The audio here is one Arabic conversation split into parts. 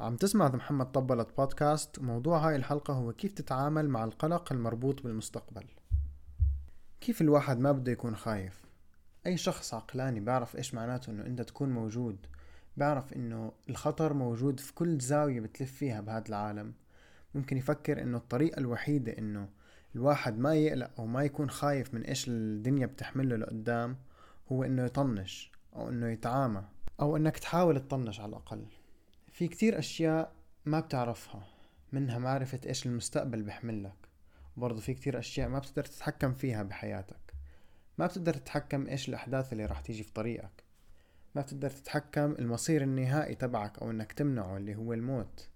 عم تسمع محمد طبلت بودكاست وموضوع هاي الحلقة هو كيف تتعامل مع القلق المربوط بالمستقبل. كيف الواحد ما بده يكون خايف؟ أي شخص عقلاني بيعرف إيش معناته إنه أنت تكون موجود. بيعرف إنه الخطر موجود في كل زاوية بتلف فيها بهذا العالم. ممكن يفكر إنه الطريقة الوحيدة إنه الواحد ما يقلق أو ما يكون خايف من إيش الدنيا بتحمله لقدام هو إنه يطنش أو إنه يتعامى أو إنك تحاول تطنش على الأقل. في كتير أشياء ما بتعرفها منها معرفة إيش المستقبل بيحملك وبرضه في كتير أشياء ما بتقدر تتحكم فيها بحياتك. ما بتقدر تتحكم إيش الأحداث اللي راح تيجي في طريقك. ما بتقدر تتحكم المصير النهائي تبعك أو إنك تمنعه اللي هو الموت.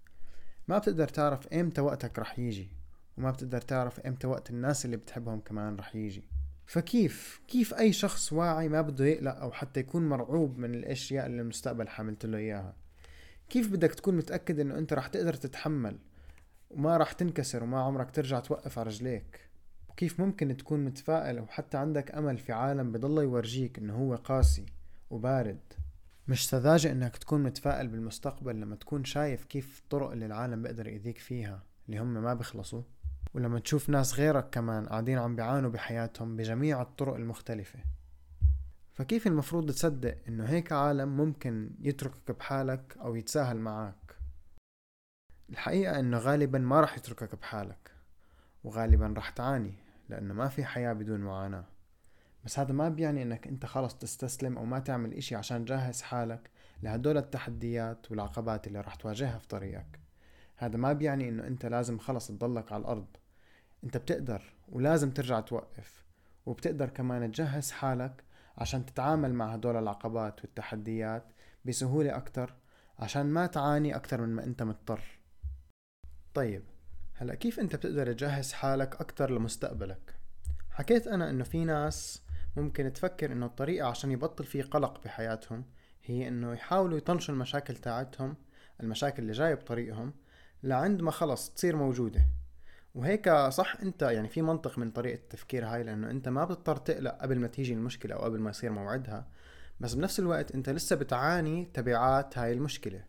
ما بتقدر تعرف إمتى وقتك رح يجي وما بتقدر تعرف إمتى وقت الناس اللي بتحبهم كمان رح يجي. فكيف؟ كيف أي شخص واعي ما بده يقلق أو حتى يكون مرعوب من الأشياء اللي المستقبل حاملت له إياها؟ كيف بدك تكون متأكد إنه أنت رح تقدر تتحمل وما رح تنكسر وما عمرك ترجع توقف على رجليك؟ وكيف ممكن تكون متفائل وحتى عندك أمل في عالم بضل يورجيك إنه هو قاسي وبارد؟ مش سذاجة إنك تكون متفائل بالمستقبل لما تكون شايف كيف الطرق اللي العالم بيقدر يأذيك فيها اللي هم ما بيخلصوا؟ ولما تشوف ناس غيرك كمان قاعدين عم بيعانوا بحياتهم بجميع الطرق المختلفة. فكيف المفروض تصدق إنه هيك عالم ممكن يتركك بحالك أو يتساهل معك الحقيقة إنه غالبا ما رح يتركك بحالك وغالبا رح تعاني لأنه ما في حياة بدون معاناة. بس هذا ما بيعني إنك أنت خلص تستسلم أو ما تعمل إشي عشان تجهز حالك لهدول التحديات والعقبات اللي رح تواجهها في طريقك. هذا ما بيعني إنه أنت لازم خلص تضلك على الأرض. أنت بتقدر ولازم ترجع توقف وبتقدر كمان تجهز حالك عشان تتعامل مع هدول العقبات والتحديات بسهولة أكتر عشان ما تعاني أكتر من ما أنت مضطر. طيب هلأ كيف أنت بتقدر تجهز حالك أكتر لمستقبلك؟ حكيت أنا إنه في ناس ممكن تفكر إنه الطريقة عشان يبطل في قلق بحياتهم هي إنه يحاولوا يطنشوا المشاكل تاعتهم المشاكل اللي جاية بطريقهم لعند ما خلص تصير موجودة. وهيك صح انت يعني في منطق من طريقة التفكير هاي لأنه انت ما بتضطر تقلق قبل ما تيجي المشكلة أو قبل ما يصير موعدها. بس بنفس الوقت انت لسه بتعاني تبعات هاي المشكلة.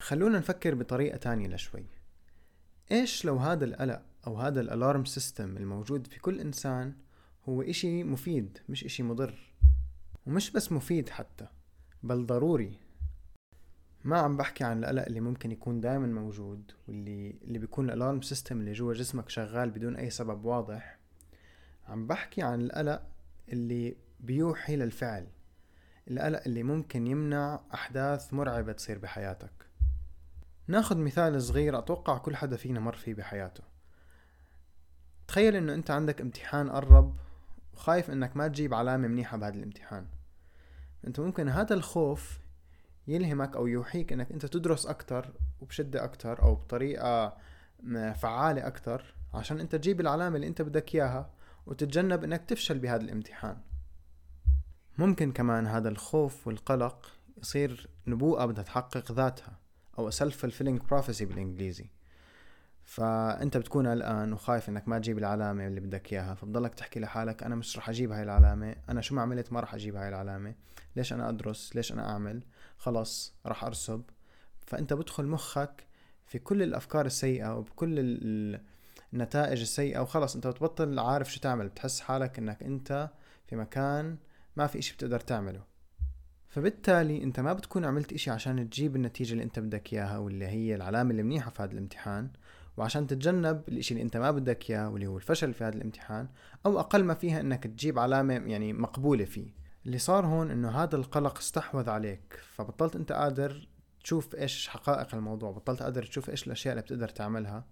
خلونا نفكر بطريقة تانية لشوي. إيش لو هذا القلق أو هذا الألارم سيستم الموجود في كل إنسان هو إشي مفيد مش إشي مضر؟ ومش بس مفيد حتى بل ضروري. ما عم بحكي عن القلق اللي ممكن يكون دائما موجود واللي اللي بيكون ال alarm system اللي جوا جسمك شغال بدون أي سبب واضح. عم بحكي عن القلق اللي بيوحي للفعل. القلق اللي ممكن يمنع أحداث مرعبة تصير بحياتك. ناخد مثال صغير أتوقع كل حدا فينا مر فيه بحياته. تخيل إنه أنت عندك امتحان قرب وخايف إنك ما تجيب علامة منيحة بهذا الامتحان. أنت ممكن هذا الخوف يلهمك أو يوحيك إنك أنت تدرس أكتر وبشدة أكتر أو بطريقة فعالة أكتر عشان أنت تجيب العلامة اللي أنت بدك إياها وتتجنب إنك تفشل بهذا الامتحان. ممكن كمان هذا الخوف والقلق يصير نبوءة بدها تحقق ذاتها أو self fulfilling prophecy بالإنجليزي. فأنت بتكون قلقان وخايف إنك ما تجيب العلامة اللي بدك إياها فبضلك تحكي لحالك أنا مش رح أجيب هاي العلامة أنا شو ما عملت ما رح أجيب هاي العلامة ليش أنا أدرس؟ ليش أنا أعمل؟ خلص راح أرسب. فأنت بدخل مخك في كل الأفكار السيئة وبكل النتائج السيئة وخلص أنت بتبطل عارف شو تعمل بتحس حالك إنك أنت في مكان ما في إشي بتقدر تعمله. فبالتالي أنت ما بتكون عملت إشي عشان تجيب النتيجة اللي أنت بدك إياها واللي هي العلامة اللي منيحة في هذا الامتحان. وعشان تتجنب الإشي اللي أنت ما بدك إياه واللي هو الفشل في هذا الامتحان أو أقل ما فيها إنك تجيب علامة يعني مقبولة فيه. اللي صار هون إنه هذا القلق استحوذ عليك فبطلت أنت قادر تشوف إيش حقائق الموضوع بطلت قادر تشوف إيش الأشياء اللي بتقدر تعملها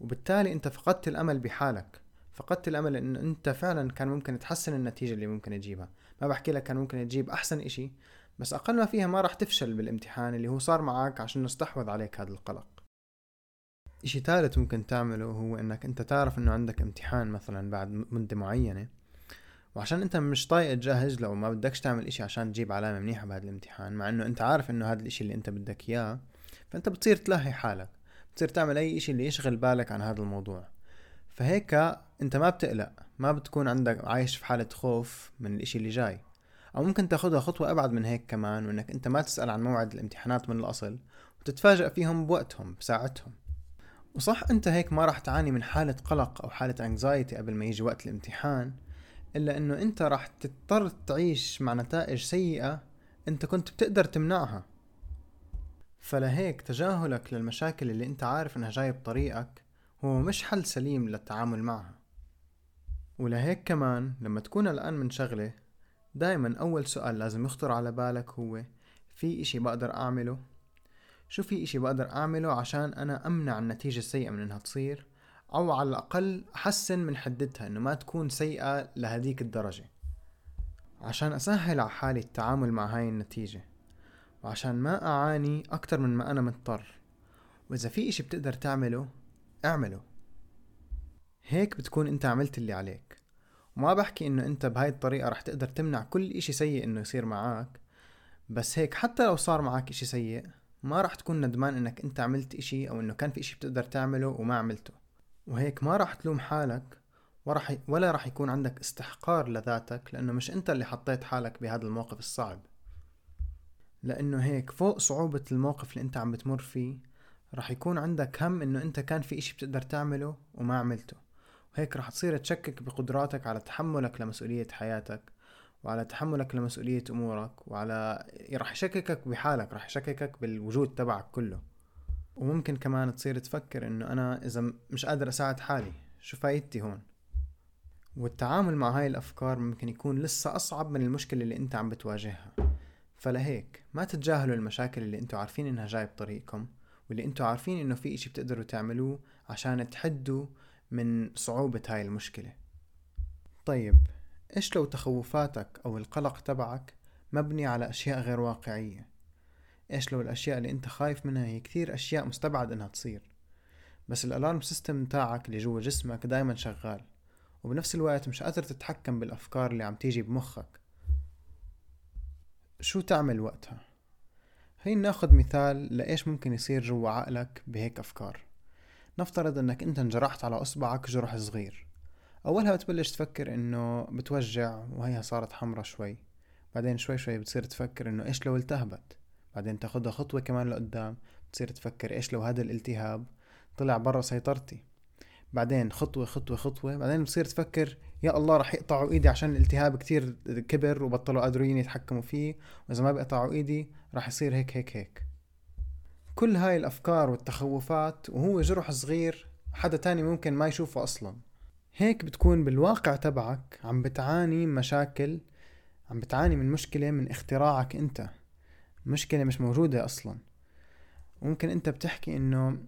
وبالتالي أنت فقدت الأمل بحالك. فقدت الأمل إنه أنت فعلا كان ممكن تحسن النتيجة اللي ممكن تجيبها. ما بحكي لك كان ممكن تجيب أحسن إشي بس أقل ما فيها ما راح تفشل بالامتحان اللي هو صار معك عشان استحوذ عليك هذا القلق. إشي ثالث ممكن تعمله هو إنك أنت تعرف إنه عندك امتحان مثلا بعد مدة معينة وعشان أنت مش طايق تجهز له وما بدكش تعمل إشي عشان تجيب علامة منيحة بهذا الامتحان مع إنه أنت عارف إنه هذا الإشي اللي أنت بدك إياه فأنت بتصير تلهي حالك بتصير تعمل أي إشي اللي يشغل بالك عن هذا الموضوع. فهيك أنت ما بتقلق ما بتكون عندك عايش في حالة خوف من الإشي اللي جاي. أو ممكن تاخدها خطوة أبعد من هيك كمان وإنك أنت ما تسأل عن موعد الامتحانات من الأصل وتتفاجأ فيهم بوقتهم بساعتهم. وصح أنت هيك ما راح تعاني من حالة قلق أو حالة انكزايتي قبل ما يجي وقت الامتحان إلا إنه أنت راح تضطر تعيش مع نتائج سيئة أنت كنت بتقدر تمنعها. فلهيك تجاهلك للمشاكل اللي أنت عارف إنها جاية بطريقك هو مش حل سليم للتعامل معها. ولهيك كمان لما تكون الآن من شغلة دايما أول سؤال لازم يخطر على بالك هو في إشي بقدر أعمله؟ شو في إشي بقدر أعمله عشان أنا أمنع النتيجة السيئة من إنها تصير؟ أو على الأقل أحسن من حدتها إنه ما تكون سيئة لهديك الدرجة. عشان أسهل على حالي التعامل مع هاي النتيجة. وعشان ما أعاني أكتر من ما أنا مضطر. وإذا في إشي بتقدر تعمله اعمله. هيك بتكون أنت عملت اللي عليك. وما بحكي إنه أنت بهاي الطريقة رح تقدر تمنع كل إشي سيء إنه يصير معك بس هيك حتى لو صار معك إشي سيء ما رح تكون ندمان إنك أنت عملت إشي أو إنه كان في إشي بتقدر تعمله وما عملته. وهيك ما رح تلوم حالك ورح ولا رح يكون عندك استحقار لذاتك لأنه مش أنت اللي حطيت حالك بهذا الموقف الصعب. لأنه هيك فوق صعوبة الموقف اللي أنت عم بتمر فيه رح يكون عندك هم إنه أنت كان في إشي بتقدر تعمله وما عملته. وهيك رح تصير تشكك بقدراتك على تحملك لمسؤولية حياتك. وعلى تحملك لمسؤولية أمورك وعلى رح يشككك بحالك رح يشككك بالوجود تبعك كله. وممكن كمان تصير تفكر إنه أنا إذا مش قادر أساعد حالي شو فايدتي هون؟ والتعامل مع هاي الأفكار ممكن يكون لسه أصعب من المشكلة اللي أنت عم بتواجهها. فلهيك ما تتجاهلوا المشاكل اللي أنتوا عارفين إنها جاي بطريقكم واللي أنتوا عارفين إنه في إشي بتقدروا تعملوه عشان تحدوا من صعوبة هاي المشكلة. طيب إيش لو تخوفاتك أو القلق تبعك مبني على أشياء غير واقعية؟ إيش لو الأشياء اللي أنت خايف منها هي كثير أشياء مستبعد إنها تصير؟ بس الألارم سيستم تاعك اللي جوا جسمك دايما شغال وبنفس الوقت مش قادر تتحكم بالأفكار اللي عم تيجي بمخك. شو تعمل وقتها؟ هي ناخد مثال لإيش ممكن يصير جوا عقلك بهيك أفكار. نفترض إنك أنت انجرحت على إصبعك جرح صغير. أولها بتبلش تفكر إنه بتوجع وهيها صارت حمرة شوي. بعدين شوي شوي بتصير تفكر إنه إيش لو التهبت؟ بعدين تاخدها خطوة كمان لقدام بتصير تفكر إيش لو هذا الالتهاب طلع برا سيطرتي. بعدين خطوة خطوة خطوة بعدين بتصير تفكر يا الله رح يقطعوا إيدي عشان الالتهاب كتير كبر وبطلوا قادرين يتحكموا فيه وإذا ما بيقطعوا إيدي رح يصير هيك هيك هيك. كل هاي الأفكار والتخوفات وهو جرح صغير حدا تاني ممكن ما يشوفه أصلا. هيك بتكون بالواقع تبعك عم بتعاني مشاكل عم بتعاني من مشكلة من اختراعك انت. مشكلة مش موجودة أصلا. ممكن انت بتحكي إنه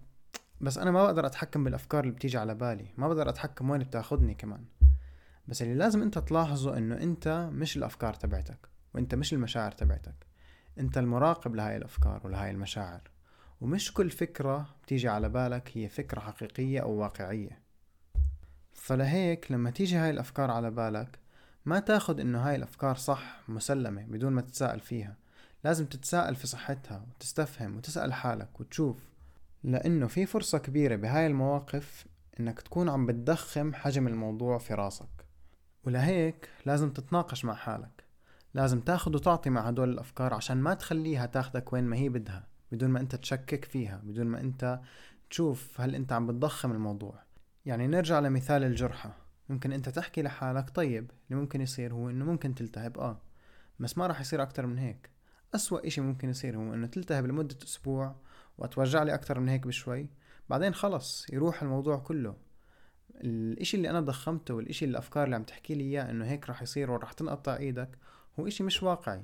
بس أنا ما بقدر أتحكم بالأفكار اللي بتيجي على بالي ما بقدر أتحكم وين بتاخدني كمان. بس اللي لازم انت تلاحظه إنه انت مش الأفكار تبعتك وانت مش المشاعر تبعتك. انت المراقب لهاي الأفكار ولهاي المشاعر. ومش كل فكرة بتيجي على بالك هي فكرة حقيقية أو واقعية. فلهيك لما تيجي هاي الأفكار على بالك ما تاخد إنه هاي الأفكار صح مسلمة بدون ما تتساءل فيها. لازم تتساءل في صحتها وتستفهم وتسأل حالك وتشوف. لأنه في فرصة كبيرة بهاي المواقف إنك تكون عم بتضخم حجم الموضوع في راسك. ولهيك لازم تتناقش مع حالك. لازم تاخد وتعطي مع هدول الأفكار عشان ما تخليها تاخدك وين ما هي بدها بدون ما أنت تشكك فيها بدون ما أنت تشوف هل أنت عم بتضخم الموضوع. يعني نرجع لمثال الجرحة ممكن أنت تحكي لحالك طيب اللي ممكن يصير هو إنه ممكن تلتهب آه بس ما راح يصير أكتر من هيك. أسوأ إشي ممكن يصير هو إنه تلتهب لمدة أسبوع وتوجع لي أكتر من هيك بشوي بعدين خلص يروح الموضوع كله. الإشي اللي أنا ضخمته والإشي الأفكار اللي عم تحكي لي إياه إنه هيك راح يصير وراح تنقطع إيدك هو إشي مش واقعي.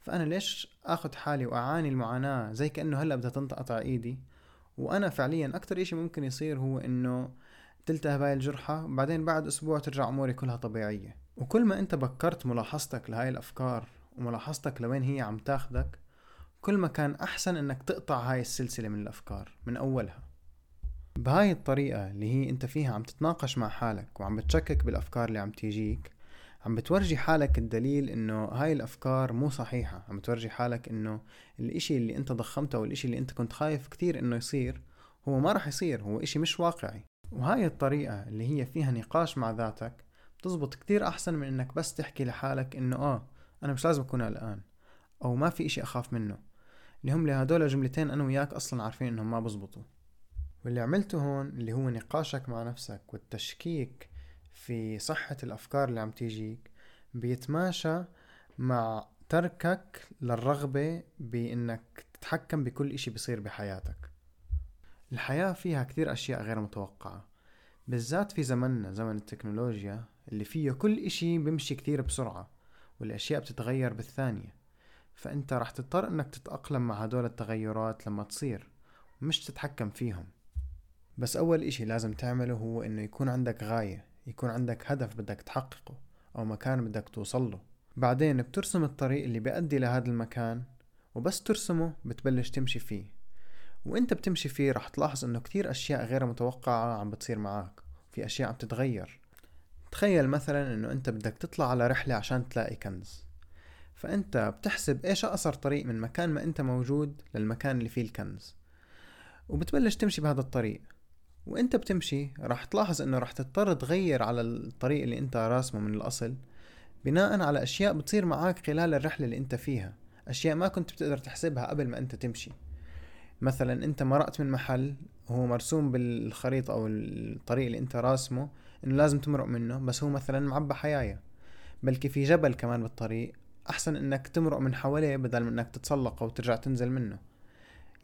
فأنا ليش أخذ حالي وأعاني المعاناة زي كأنه هلأ بدها تنقطع إيدي؟ وأنا فعليا أكتر إشي ممكن يصير هو إنه تلتهب هاي الجرحة بعدين بعد أسبوع ترجع أموري كلها طبيعية. وكل ما أنت بكرت ملاحظتك لهاي الأفكار وملاحظتك لوين هي عم تاخدك كل ما كان أحسن إنك تقطع هاي السلسلة من الأفكار من أولها. بهاي الطريقة اللي هي أنت فيها عم تتناقش مع حالك وعم بتشكك بالأفكار اللي عم تيجيك عم بتورجي حالك الدليل إنه هاي الأفكار مو صحيحة. عم بتورجي حالك إنه الإشي اللي أنت ضخمته أو الاشي اللي أنت كنت خايف كتير إنه يصير هو ما رح يصير هو إشي مش واقعي. وهاي الطريقة اللي هي فيها نقاش مع ذاتك بتزبط كتير أحسن من إنك بس تحكي لحالك إنه آه أنا مش لازم أكون قلقان أو ما في إشي أخاف منه اللي هم لهدول جملتين أنا وياك أصلا عارفين إنهم ما بزبطوا. واللي عملته هون اللي هو نقاشك مع نفسك والتشكيك في صحة الأفكار اللي عم تيجيك بيتماشى مع تركك للرغبة بإنك تتحكم بكل إشي بصير بحياتك. الحياة فيها كثير أشياء غير متوقعة بالذات في زمننا زمن التكنولوجيا اللي فيه كل إشي بمشي كثير بسرعة والأشياء بتتغير بالثانية. فأنت رح تضطر إنك تتأقلم مع هدول التغيرات لما تصير مش تتحكم فيهم. بس أول إشي لازم تعمله هو إنه يكون عندك غاية يكون عندك هدف بدك تحققه أو مكان بدك توصله بعدين بترسم الطريق اللي بيأدي لهذا المكان وبس ترسمه بتبلش تمشي فيه. وانت بتمشي فيه رح تلاحظ انه كتير أشياء غير متوقعة عم بتصير معك في أشياء عم تتغير. تخيل مثلا إنه أنت بدك تطلع على رحلة عشان تلاقي كنز. فأنت بتحسب إيش أقصر طريق من مكان ما أنت موجود للمكان اللي فيه الكنز. وبتبلش تمشي بهذا الطريق. وأنت بتمشي راح تلاحظ إنه راح تضطر تغير على الطريق اللي أنت راسمه من الأصل بناء على أشياء بتصير معك خلال الرحلة اللي أنت فيها. أشياء ما كنت بتقدر تحسبها قبل ما أنت تمشي. مثلا أنت مرقت من محل هو مرسوم بالخريطة أو الطريق اللي أنت راسمه إنه لازم تمرق منه بس هو مثلا معبى حيايا بلكي في جبل كمان بالطريق أحسن إنك تمرق من حواليه بدل من إنك تتسلقه وترجع تنزل منه.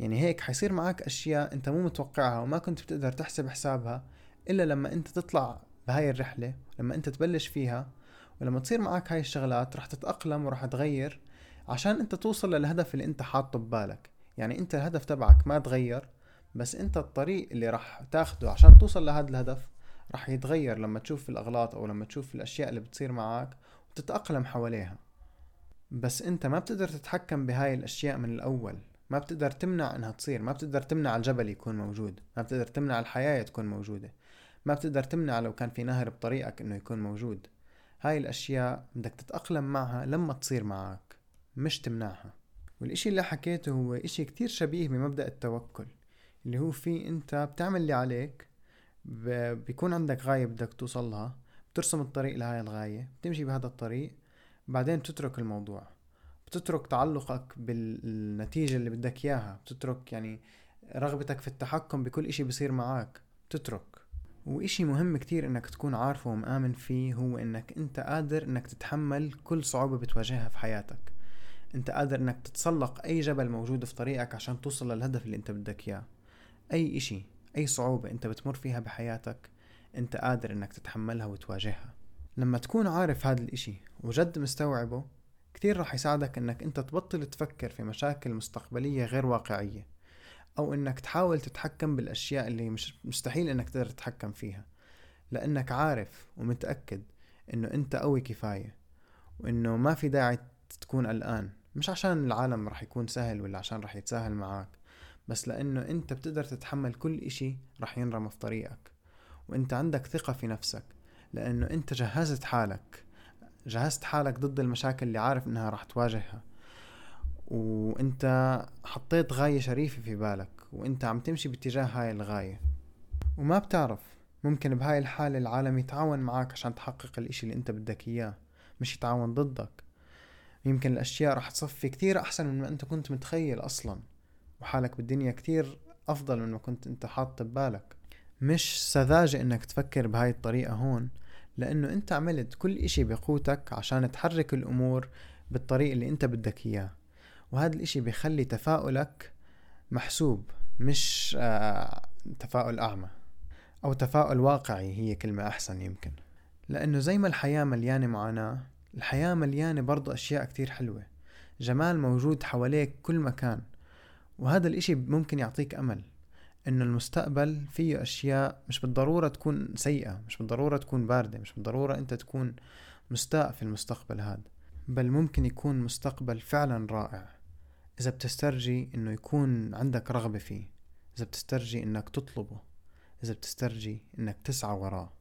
يعني هيك حيصير معك أشياء أنت مو متوقعها وما كنت بتقدر تحسب حسابها إلا لما أنت تطلع بهاي الرحلة لما أنت تبلش فيها ولما تصير معك هاي الشغلات رح تتأقلم ورح تغير عشان أنت توصل للهدف اللي أنت حاطه ببالك. يعني انت الهدف تبعك ما تغير بس انت الطريق اللي راح تاخده عشان توصل لهذا الهدف راح يتغير لما تشوف الأغلاط أو لما تشوف الأشياء اللي بتصير معك وتتأقلم حواليها. بس انت ما بتقدر تتحكم بهاي الأشياء من الأول. ما بتقدر تمنع إنها تصير. ما بتقدر تمنع الجبل يكون موجود. ما بتقدر تمنع الحياة تكون موجودة. ما بتقدر تمنع لو كان في نهر بطريقك إنه يكون موجود. هاي الأشياء بدك تتأقلم معها لما تصير معك مش تمنعها. والإشي اللي حكيته هو إشي كتير شبيه بمبدأ التوكل اللي هو في أنت بتعمل اللي عليك بيكون عندك غاية بدك توصلها بترسم الطريق لهاي الغاية بتمشي بهذا الطريق بعدين بتترك الموضوع بتترك تعلقك بالنتيجة اللي بدك إياها بتترك يعني رغبتك في التحكم بكل إشي بصير معك بتترك. وإشي مهم كتير إنك تكون عارفه ومآمن فيه هو إنك أنت قادر إنك تتحمل كل صعوبة بتواجهها في حياتك. انت قادر انك تتسلق اي جبل موجود في طريقك عشان توصل للهدف اللي انت بدك اياه. اي اشي اي صعوبة انت بتمر فيها بحياتك انت قادر انك تتحملها وتواجهها. لما تكون عارف هذا الاشي وجد مستوعبه كتير رح يساعدك انك انت تبطل تفكر في مشاكل مستقبلية غير واقعية أو انك تحاول تتحكم بالاشياء اللي مش مستحيل انك تقدر تتحكم فيها. لانك عارف ومتأكد انه انت قوي كفاية وانه ما في داعي تكون قلقان. مش عشان العالم رح يكون سهل ولا عشان رح يتساهل معك بس لأنه أنت بتقدر تتحمل كل إشي رح ينرمى في طريقك وأنت عندك ثقة في نفسك لأنه أنت جهزت حالك جهزت حالك ضد المشاكل اللي عارف إنها رح تواجهها وأنت حطيت غاية شريفة في بالك وأنت عم تمشي باتجاه هاي الغاية وما بتعرف ممكن بهاي الحالة العالم يتعاون معك عشان تحقق الإشي اللي أنت بدك إياه مش يتعاون ضدك. يمكن الأشياء رح تصفي كتير أحسن من ما أنت كنت متخيل أصلا وحالك بالدنيا كتير أفضل من ما كنت أنت حاط ببالك. مش سذاجة إنك تفكر بهاي الطريقة هون لأنه أنت عملت كل إشي بقوتك عشان تحرك الأمور بالطريق اللي أنت بدك إياه. وهذا الإشي بيخلي تفاؤلك محسوب مش آه تفاؤل أعمى أو تفاؤل واقعي هي كلمة أحسن يمكن. لأنه زي ما الحياة مليانة معاناة الحياة مليانة برضو أشياء كتير حلوة. جمال موجود حواليك كل مكان وهذا الإشي ممكن يعطيك أمل إنه المستقبل فيه أشياء مش بالضرورة تكون سيئة مش بالضرورة تكون باردة مش بالضرورة أنت تكون مستاء في المستقبل هذا بل ممكن يكون مستقبل فعلا رائع. إذا بتسترجي إنه يكون عندك رغبة فيه إذا بتسترجي إنك تطلبه إذا بتسترجي إنك تسعى وراه.